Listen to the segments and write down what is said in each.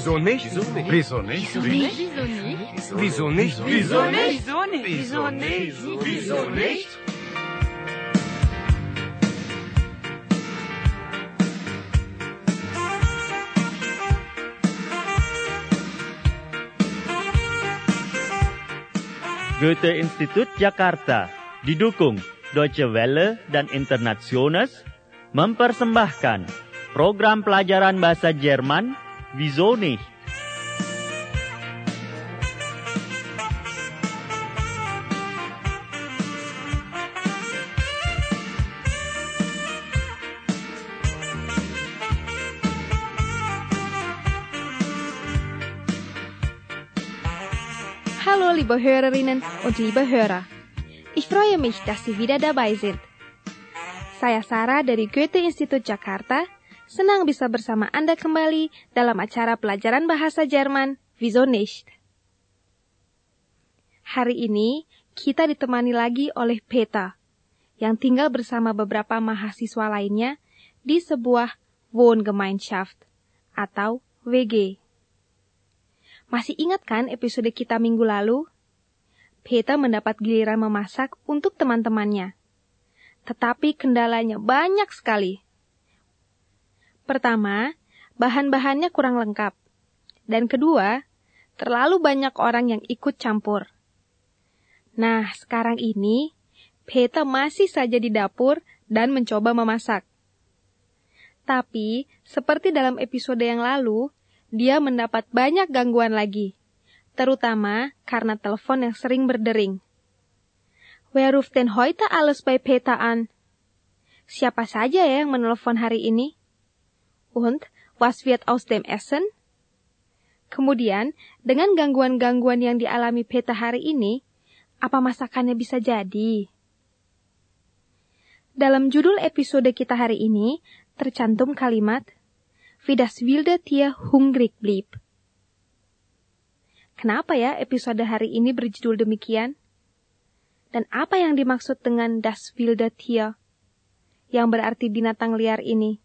Wieso nicht? Wieso nicht? Wieso? Goethe-Institut Jakarta didukung Deutsche Welle dan Internationals mempersembahkan program pelajaran bahasa Jerman Wieso nicht? Hallo liebe Hörerinnen und liebe Hörer. Ich freue mich, dass Sie wieder dabei sind. Saya Sarah dari Goethe Institut Jakarta, senang bisa bersama Anda kembali dalam acara pelajaran bahasa Jerman Wieso nicht? Hari ini kita ditemani lagi oleh Peter yang tinggal bersama beberapa mahasiswa lainnya di sebuah Wohngemeinschaft atau WG. Masih ingat kan episode kita minggu lalu? Peter mendapat giliran memasak untuk teman-temannya. Tetapi kendalanya banyak sekali. Pertama, bahan-bahannya kurang lengkap. Dan kedua, terlalu banyak orang yang ikut campur. Nah, sekarang ini, Peter masih saja di dapur dan mencoba memasak. Tapi, seperti dalam episode yang lalu, dia mendapat banyak gangguan lagi, terutama karena telepon yang sering berdering. Wer ruft denn heute alles bei Peter an? Siapa saja ya yang menelpon hari ini? Und was wird aus dem Essen? Kemudian, dengan gangguan-gangguan yang dialami Peter hari ini, apa masakannya bisa jadi? Dalam judul episode kita hari ini, tercantum kalimat wie das wilde Tier hungrig blieb. Kenapa ya episode hari ini berjudul demikian? Dan apa yang dimaksud dengan das wilde Tier? Yang berarti binatang liar ini.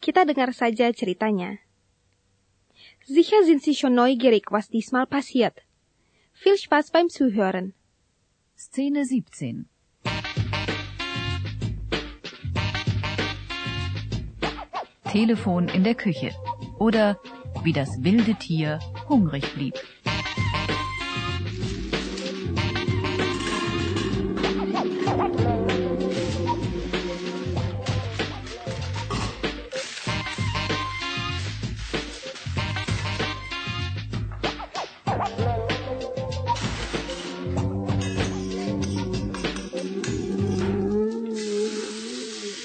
Kita dengar saja ceritanya. Sicher sind Sie schon neugierig, was diesmal passiert. Viel Spaß beim Zuhören. Szene 17. Telefon in der Küche. Oder wie das wilde Tier hungrig blieb.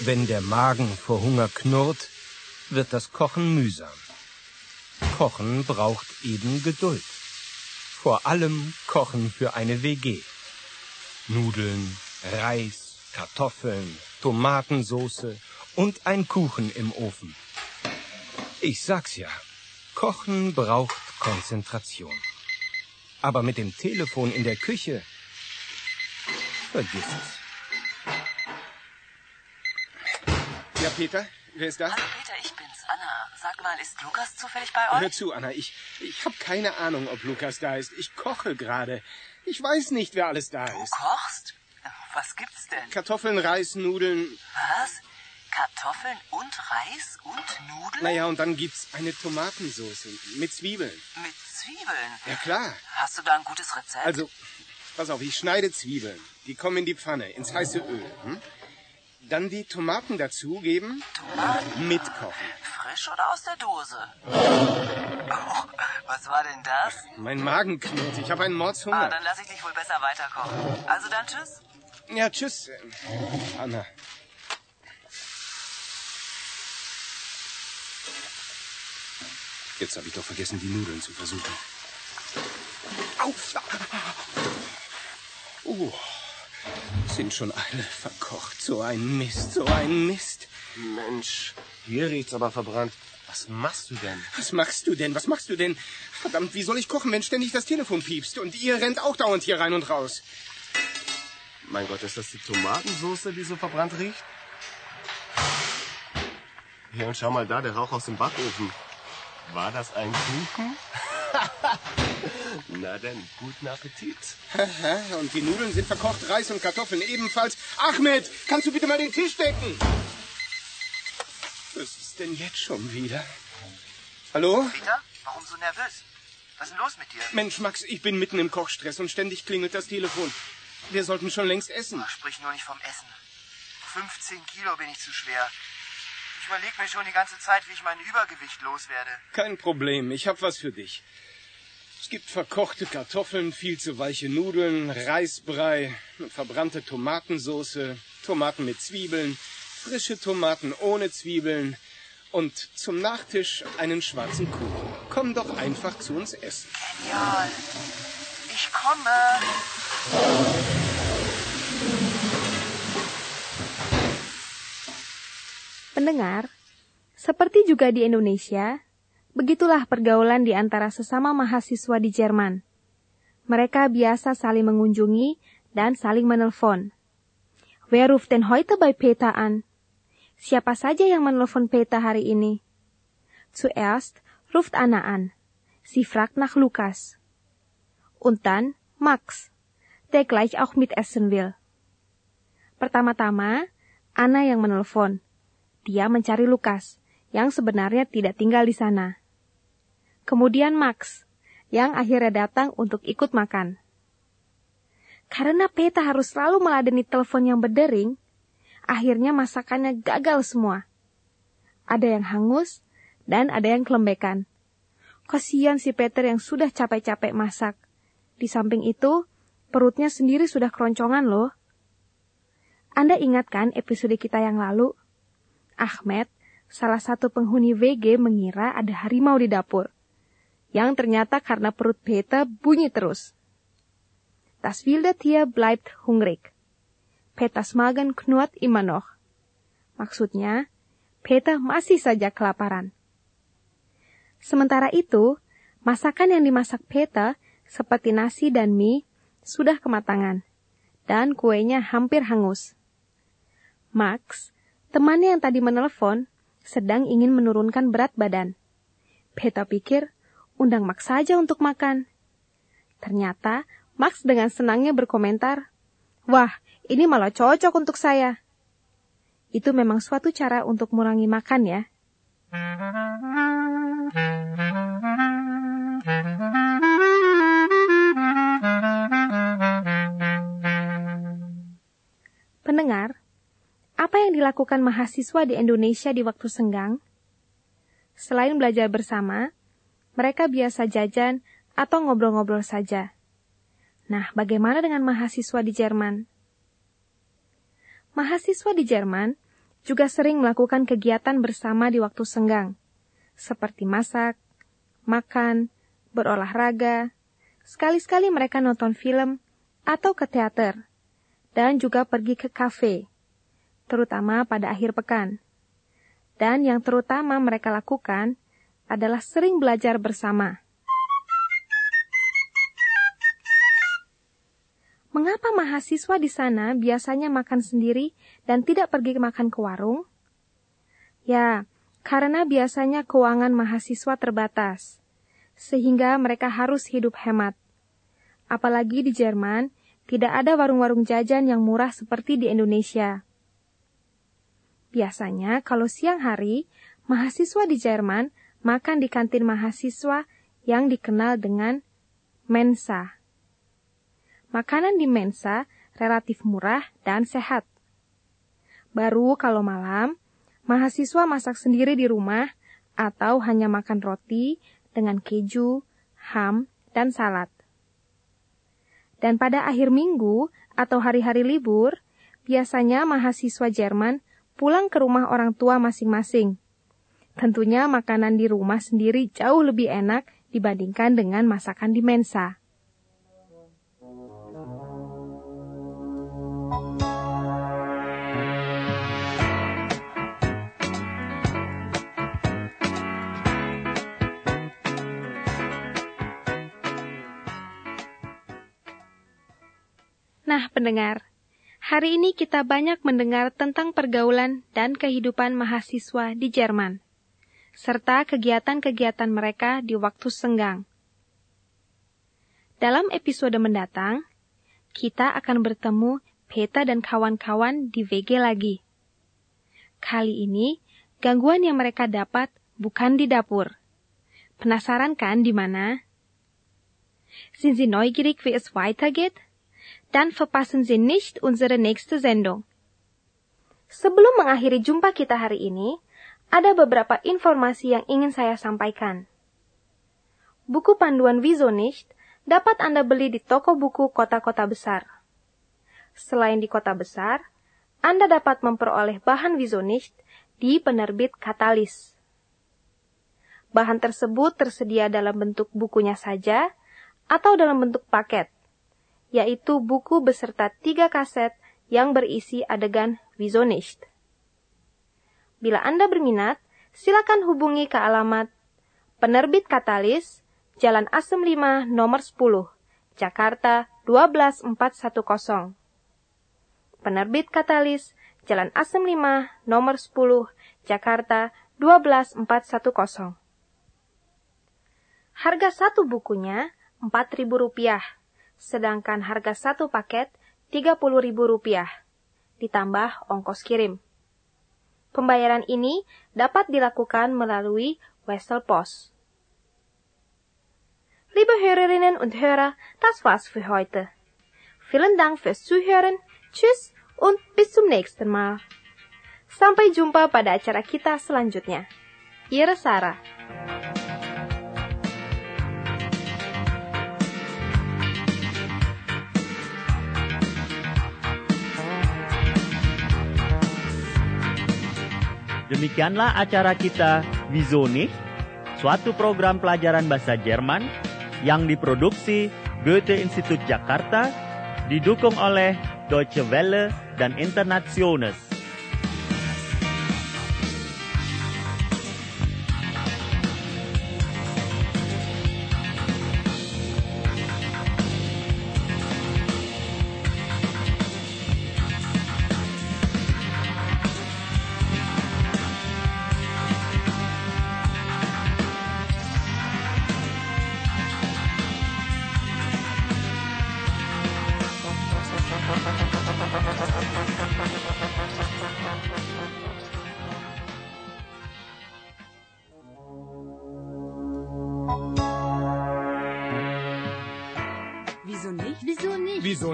Wenn der Magen vor Hunger knurrt, wird das Kochen mühsam. Kochen braucht eben Geduld. Vor allem Kochen für eine WG. Nudeln, Reis, Kartoffeln, Tomatensoße und ein Kuchen im Ofen. Ich sag's ja, Kochen braucht Konzentration. Aber mit dem Telefon in der Küche, vergiss es. Ja, Peter, wer ist da? Hallo Peter, ich bin's, Anna. Sag mal, ist Lukas zufällig bei euch? Hör zu, Anna, ich, ich habe keine Ahnung, ob Lukas da ist. Ich koche gerade. Ich weiß nicht, wer alles da Du ist. kochst? Was gibt's denn? Kartoffeln, Reis, Nudeln. Was? Kartoffeln und Reis und Nudeln? Naja, und dann gibt's eine Tomatensauce mit Zwiebeln. Mit Zwiebeln. Ja, klar. Hast du da ein gutes Rezept? Also, pass auf, ich schneide Zwiebeln. Die kommen in die Pfanne, ins heiße Öl. Hm? Dann die Tomaten dazugeben, Tomaten. mitkochen. Frisch oder aus der Dose? Oh, was war denn das? Mein Magen knurrt, ich habe einen Ah, Mordshunger. dann lass ich dich wohl besser weiterkochen. Also dann tschüss. Ja, tschüss, Anna. Jetzt habe ich doch vergessen, die Nudeln zu versuchen. Au! Oh, sind schon alle verkocht. So ein Mist, so ein Mist. Mensch, hier riecht's aber verbrannt. Was machst du denn? Was machst du denn? Was machst du denn? Verdammt, wie soll ich kochen, wenn ständig das Telefon piepst? Und ihr rennt auch dauernd hier rein und raus. Mein Gott, ist das die Tomatensoße, die so verbrannt riecht? Hier, und schau mal da, der Rauch aus dem Backofen. War das ein Kuchen? Na denn, guten Appetit. und die Nudeln sind verkocht, Reis und Kartoffeln ebenfalls. Ahmed, kannst du bitte mal den Tisch decken? Was ist denn jetzt schon wieder? Hallo? Peter, warum so nervös? Was ist denn los mit dir? Mensch, Max, ich bin mitten im Kochstress und ständig klingelt das Telefon. Wir sollten schon längst essen. Ach, sprich nur nicht vom Essen. 15 Kilo bin ich zu schwer. Ich überlege mir schon die ganze Zeit, wie ich mein Übergewicht loswerde. Kein Problem, ich hab was für dich. Es gibt verkochte Kartoffeln, viel zu weiche Nudeln, Reisbrei, verbrannte Tomatensoße, Tomaten mit Zwiebeln, frische Tomaten ohne Zwiebeln und zum Nachtisch einen schwarzen Kuchen. Komm doch einfach zu uns essen. Genial. Ich komme. Pendengar, seperti juga di Indonesia, begitulah pergaulan di antara sesama mahasiswa di Jerman. Mereka biasa saling mengunjungi dan saling menelpon. Wer ruft denn heute bei Peter an? Siapa saja yang menelpon Peter hari ini? Zuerst ruft Anna an. Sie fragt nach Lukas. Und dann Max, der gleich auch mitessen will. Pertama-tama, Anna yang menelpon. Dia mencari Lukas, yang sebenarnya tidak tinggal di sana. Kemudian Max, yang akhirnya datang untuk ikut makan. Karena Peta harus selalu meladeni telepon yang berdering, akhirnya masakannya gagal semua. Ada yang hangus dan ada yang kelembekan. Kasihan si Peter yang sudah capek-capek masak. Di samping itu, perutnya sendiri sudah keroncongan loh. Anda ingat kan episode kita yang lalu? Ahmed, salah satu penghuni VG mengira ada harimau di dapur. Yang ternyata karena perut Peter bunyi terus. Das wilde Tier bleibt hungrig. Peters Magen knurrt immer noch. Maksudnya, Peter masih saja kelaparan. Sementara itu, masakan yang dimasak Peter seperti nasi dan mie sudah kematangan, dan kuenya hampir hangus. Max, temannya yang tadi menelpon, sedang ingin menurunkan berat badan. Peter pikir, undang Max saja untuk makan. Ternyata, Max dengan senangnya berkomentar, Wah, ini malah cocok untuk saya. Itu memang suatu cara untuk mengurangi makan ya. Pendengar, apa yang dilakukan mahasiswa di Indonesia di waktu senggang? Selain belajar bersama, mereka biasa jajan atau ngobrol-ngobrol saja. Nah, bagaimana dengan mahasiswa di Jerman? Mahasiswa di Jerman juga sering melakukan kegiatan bersama di waktu senggang, seperti masak, makan, berolahraga, sekali-sekali mereka nonton film atau ke teater, dan juga pergi ke kafe, terutama pada akhir pekan. Dan yang terutama mereka lakukan adalah sering belajar bersama. Mengapa mahasiswa di sana biasanya makan sendiri dan tidak pergi makan ke warung? Ya, karena biasanya keuangan mahasiswa terbatas, sehingga mereka harus hidup hemat. Apalagi di Jerman, tidak ada warung-warung jajan yang murah seperti di Indonesia. Biasanya, kalau siang hari, mahasiswa di Jerman makan di kantin mahasiswa yang dikenal dengan Mensa. Makanan di Mensa relatif murah dan sehat. Baru kalau malam, mahasiswa masak sendiri di rumah atau hanya makan roti dengan keju, ham, dan salad. Dan pada akhir minggu atau hari-hari libur, biasanya mahasiswa Jerman pulang ke rumah orang tua masing-masing. Tentunya makanan di rumah sendiri jauh lebih enak dibandingkan dengan masakan di Mensa. Nah, pendengar, hari ini kita banyak mendengar tentang pergaulan dan kehidupan mahasiswa di Jerman. Serta kegiatan-kegiatan mereka di waktu senggang. Dalam episode mendatang, kita akan bertemu Peta dan kawan-kawan di VG lagi. Kali ini, gangguan yang mereka dapat bukan di dapur. Penasaran kan di mana? Sind Sie neugierig, wie es weitergeht? Dann verpassen Sie nicht unsere nächste Sendung. Sebelum mengakhiri jumpa kita hari ini, ada beberapa informasi yang ingin saya sampaikan. Buku panduan Visionist dapat Anda beli di toko buku kota-kota besar. Selain di kota besar, Anda dapat memperoleh bahan Visionist di penerbit Katalis. Bahan tersebut tersedia dalam bentuk bukunya saja atau dalam bentuk paket, yaitu buku beserta tiga kaset yang berisi adegan Visionist. Bila Anda berminat, silakan hubungi ke alamat Penerbit Katalis, Jalan Asem 5 nomor 10, Jakarta 12410. Penerbit Katalis, Jalan Asem 5 nomor 10, Jakarta 12410. Harga satu bukunya Rp4.000, sedangkan harga satu paket Rp30.000, ditambah ongkos kirim. Pembayaran ini dapat dilakukan melalui Wesel Post. Liebe Hörerinnen und Hörer, das war's für heute. Vielen Dank fürs Zuhören. Tschüss und bis zum nächsten Mal. Sampai jumpa pada acara kita selanjutnya. Ihre Sarah. Demikianlah acara kita nicht? Suatu program pelajaran bahasa Jerman yang diproduksi Goethe Institut Jakarta didukung oleh Deutsche Welle dan Internationals.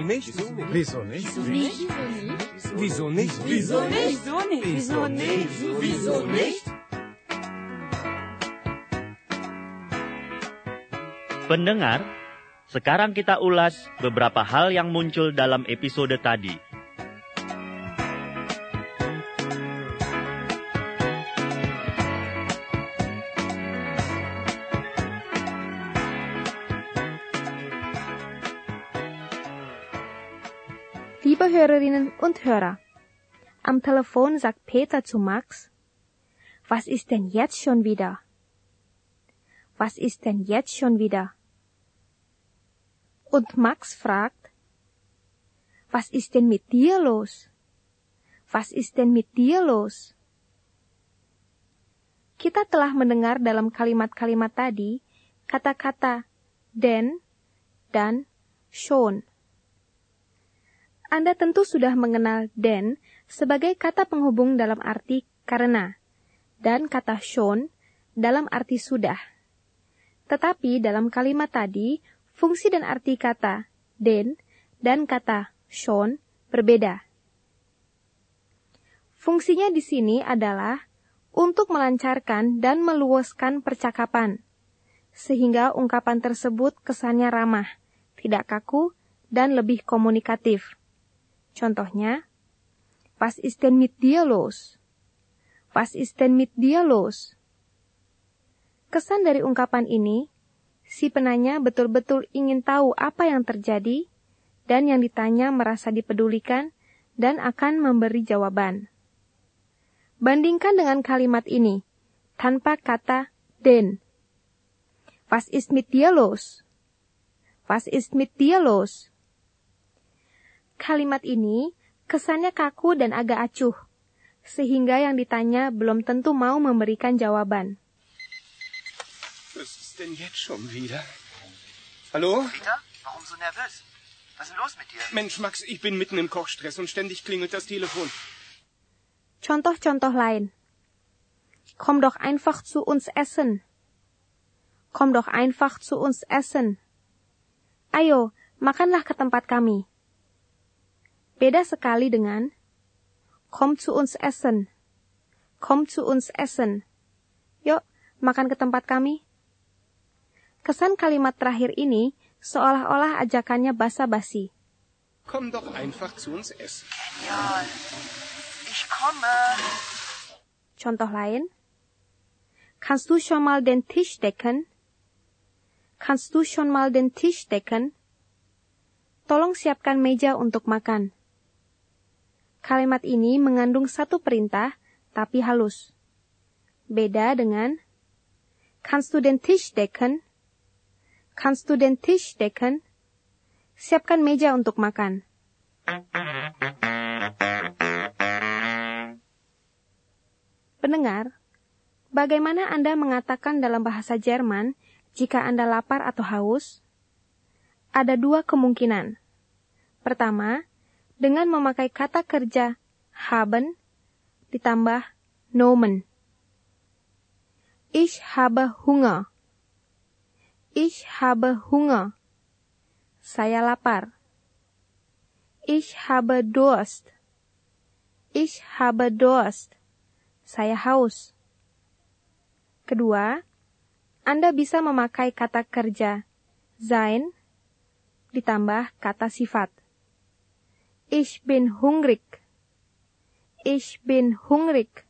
Nicht? Wieso nicht? Wieso nicht? Pendengar, sekarang kita ulas beberapa hal yang muncul dalam episode tadi. Und Hörer, am Telefon sagt Peter zu Max, was ist denn jetzt schon wieder? Was ist denn jetzt schon wieder? Und Max fragt, was ist denn mit dir los? Was ist denn mit dir los? Kita telah mendengar dalam kalimat-kalimat tadi kata-kata den dan schon. Anda tentu sudah mengenal den sebagai kata penghubung dalam arti karena dan kata schon dalam arti sudah. Tetapi dalam kalimat tadi, fungsi dan arti kata den dan kata schon berbeda. Fungsinya di sini adalah untuk melancarkan dan meluaskan percakapan, sehingga ungkapan tersebut kesannya ramah, tidak kaku, dan lebih komunikatif. Contohnya, was ist denn mit dir los? Was ist denn mit dir los? Kesan dari ungkapan ini, si penanya betul-betul ingin tahu apa yang terjadi, dan yang ditanya merasa dipedulikan dan akan memberi jawaban. Bandingkan dengan kalimat ini, tanpa kata den. Was ist mit dir los? Was ist mit dir los? Kalimat ini kesannya kaku dan agak acuh, sehingga yang ditanya belum tentu mau memberikan jawaban. Was ist denn jetzt schon wieder? Hallo? Peter, warum so nervös? Was ist denn los mit dir? Mensch, Max, ich bin mitten im Kochstress und ständig klingelt das Telefon. Contoh-contoh lain. Komm doch einfach zu uns essen. Komm doch einfach zu uns essen. Ayo, makanlah ke tempat kami. Beda sekali dengan Komm zu uns essen. Komm zu uns essen. Yuk, makan ke tempat kami. Kesan kalimat terakhir ini seolah-olah ajakannya basa-basi. Komm doch einfach zu uns essen. Genial. Ich komme. Contoh lain. Kannst du schon mal den Tisch decken? Kannst du schon mal den Tisch decken? Tolong siapkan meja untuk makan. Kalimat ini mengandung satu perintah, tapi halus. Beda dengan Kannst du den Tisch decken? Kannst du Tisch decken? Siapkan meja untuk makan. Pendengar, bagaimana Anda mengatakan dalam bahasa Jerman jika Anda lapar atau haus? Ada dua kemungkinan. Pertama, dengan memakai kata kerja haben ditambah nomen. Ich habe Hunger. Ich habe Hunger. Saya lapar. Ich habe Durst. Ich habe Durst. Saya haus. Kedua, Anda bisa memakai kata kerja sein ditambah kata sifat. Ich bin hungrig. Ich bin hungrig.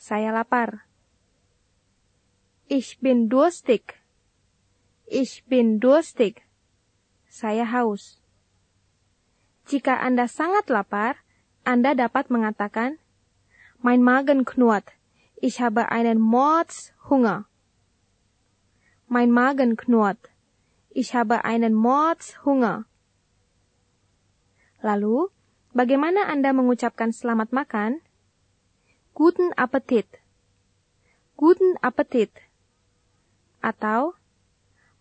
Saya lapar. Ich bin durstig. Ich bin durstig. Saya haus. Jika Anda sangat lapar, Anda dapat mengatakan, Mein Magen knurrt. Ich habe einen Mordshunger. Mein Magen knurrt. Ich habe einen Mordshunger. Lalu, bagaimana Anda mengucapkan selamat makan? Guten Appetit. Guten Appetit. Atau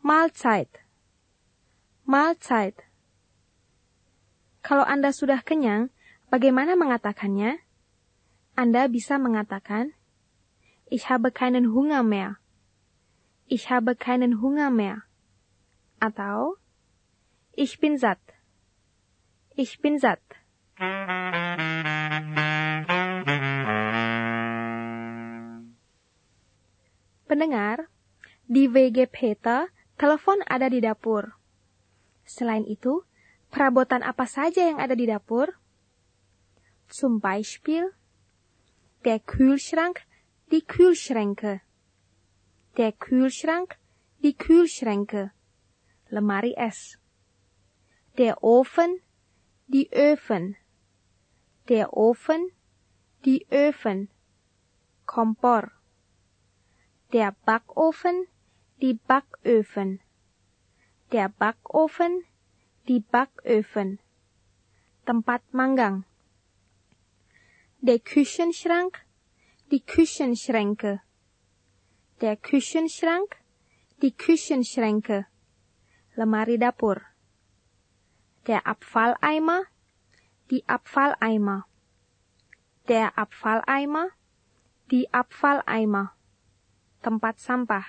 Mahlzeit. Mahlzeit. Kalau Anda sudah kenyang, bagaimana mengatakannya? Anda bisa mengatakan, Ich habe keinen Hunger mehr. Ich habe keinen Hunger mehr. Atau, Ich bin satt. Ich bin satt. Pendengar, di WG Peter, telepon ada di dapur. Selain itu, perabotan apa saja yang ada di dapur? Zum Beispiel, der Kühlschrank, die Kühlschränke. Der Kühlschrank, die Kühlschränke. Lemari es. Der Ofen, die Öfen. Der Ofen, die Öfen. Kompor. Der Backofen, die Backöfen. Der Backofen, die Backöfen. Tempat manggang. Der Küchenschrank, die Küchenschränke. Der Küchenschrank, die Küchenschränke. Lemari dapur. Der Abfalleimer, die Abfalleimer. Der Abfalleimer, die Abfalleimer. Tempat sampah.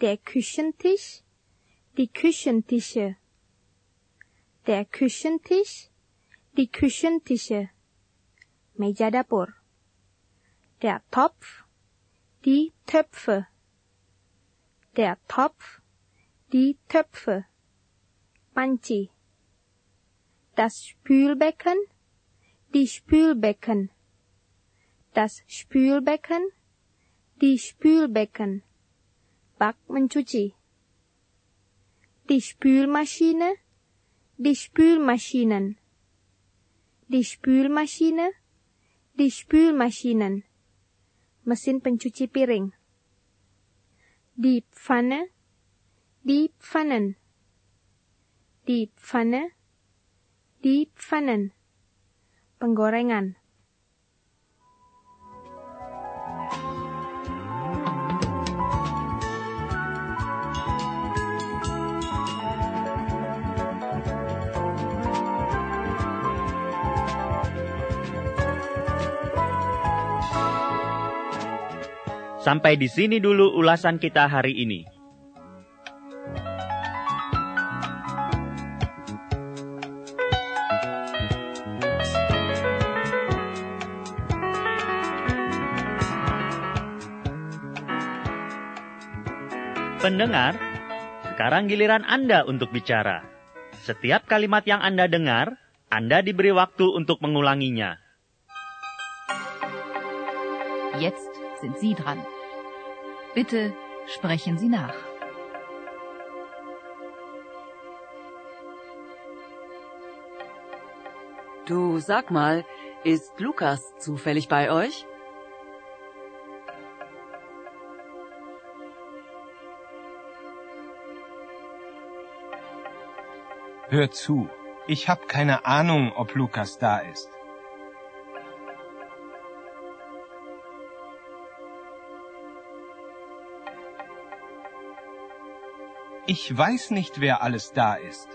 Der Küchentisch, die Küchentische. Der Küchentisch, die Küchentische. Meja dapur. Der Topf, die Töpfe. Der Topf, die Töpfe. Panci. Das Spülbecken, die Spülbecken. Das Spülbecken, die Spülbecken. Bak mencuci. Die Spülmaschine, die Spülmaschinen. Die Spülmaschine, die Spülmaschinen. Mesin pencuci piring. Die Pfanne, die Pfannen. Die Pfanne, die Pfannen. Penggorengan. Sampai di sini dulu ulasan kita hari ini. Pendengar, sekarang giliran Anda untuk bicara. Setiap kalimat yang Anda dengar, Anda diberi waktu untuk mengulanginya. Jetzt sind Sie dran. Bitte sprechen Sie nach. Du sag mal, ist Lukas zufällig bei euch? Hör zu, ich habe keine Ahnung, ob Lukas da ist. Ich weiß nicht, wer alles da ist.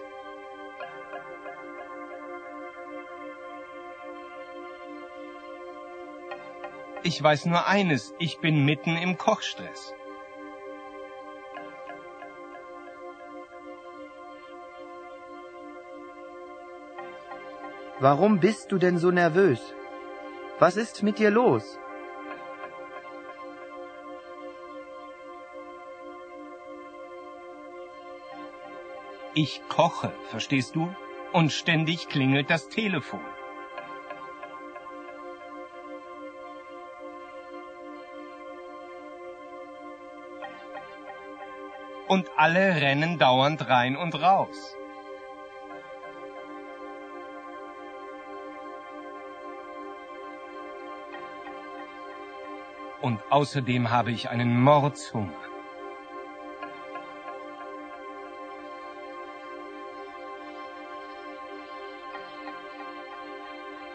Ich weiß nur eines, ich bin mitten im Kochstress. Warum bist du denn so nervös? Was ist mit dir los? Ich koche, verstehst du? Und ständig klingelt das Telefon. Und alle rennen dauernd rein und raus. Und außerdem habe ich einen Mordshunger.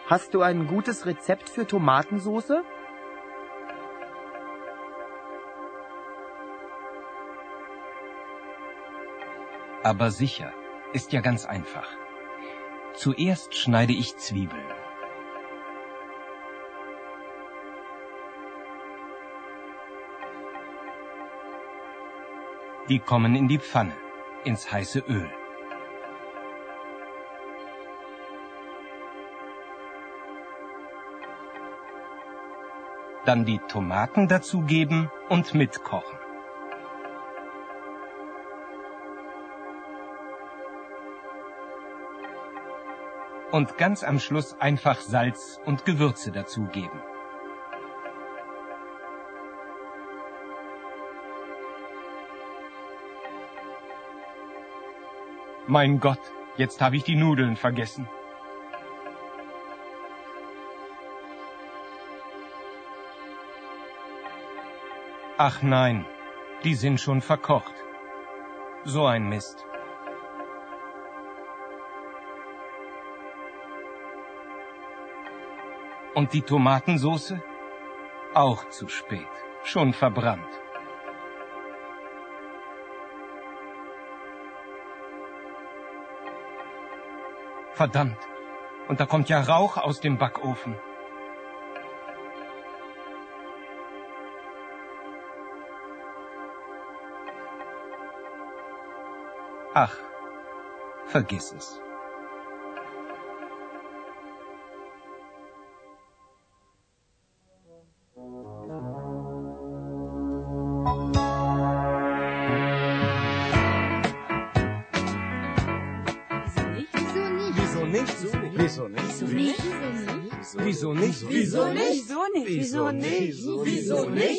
Hast du ein gutes Rezept für Tomatensoße? Aber sicher, ist ja ganz einfach. Zuerst schneide ich Zwiebeln. Die kommen in die Pfanne, ins heiße Öl. Dann die Tomaten dazugeben und mitkochen. Und ganz am Schluss einfach Salz und Gewürze dazugeben. Mein Gott, jetzt habe ich die Nudeln vergessen. Ach nein, die sind schon verkocht. So ein Mist. Und die Tomatensoße? Auch zu spät. Schon verbrannt. Verdammt. Und da kommt ja Rauch aus dem Backofen. Ach, vergiss es. Visonê. Visonê.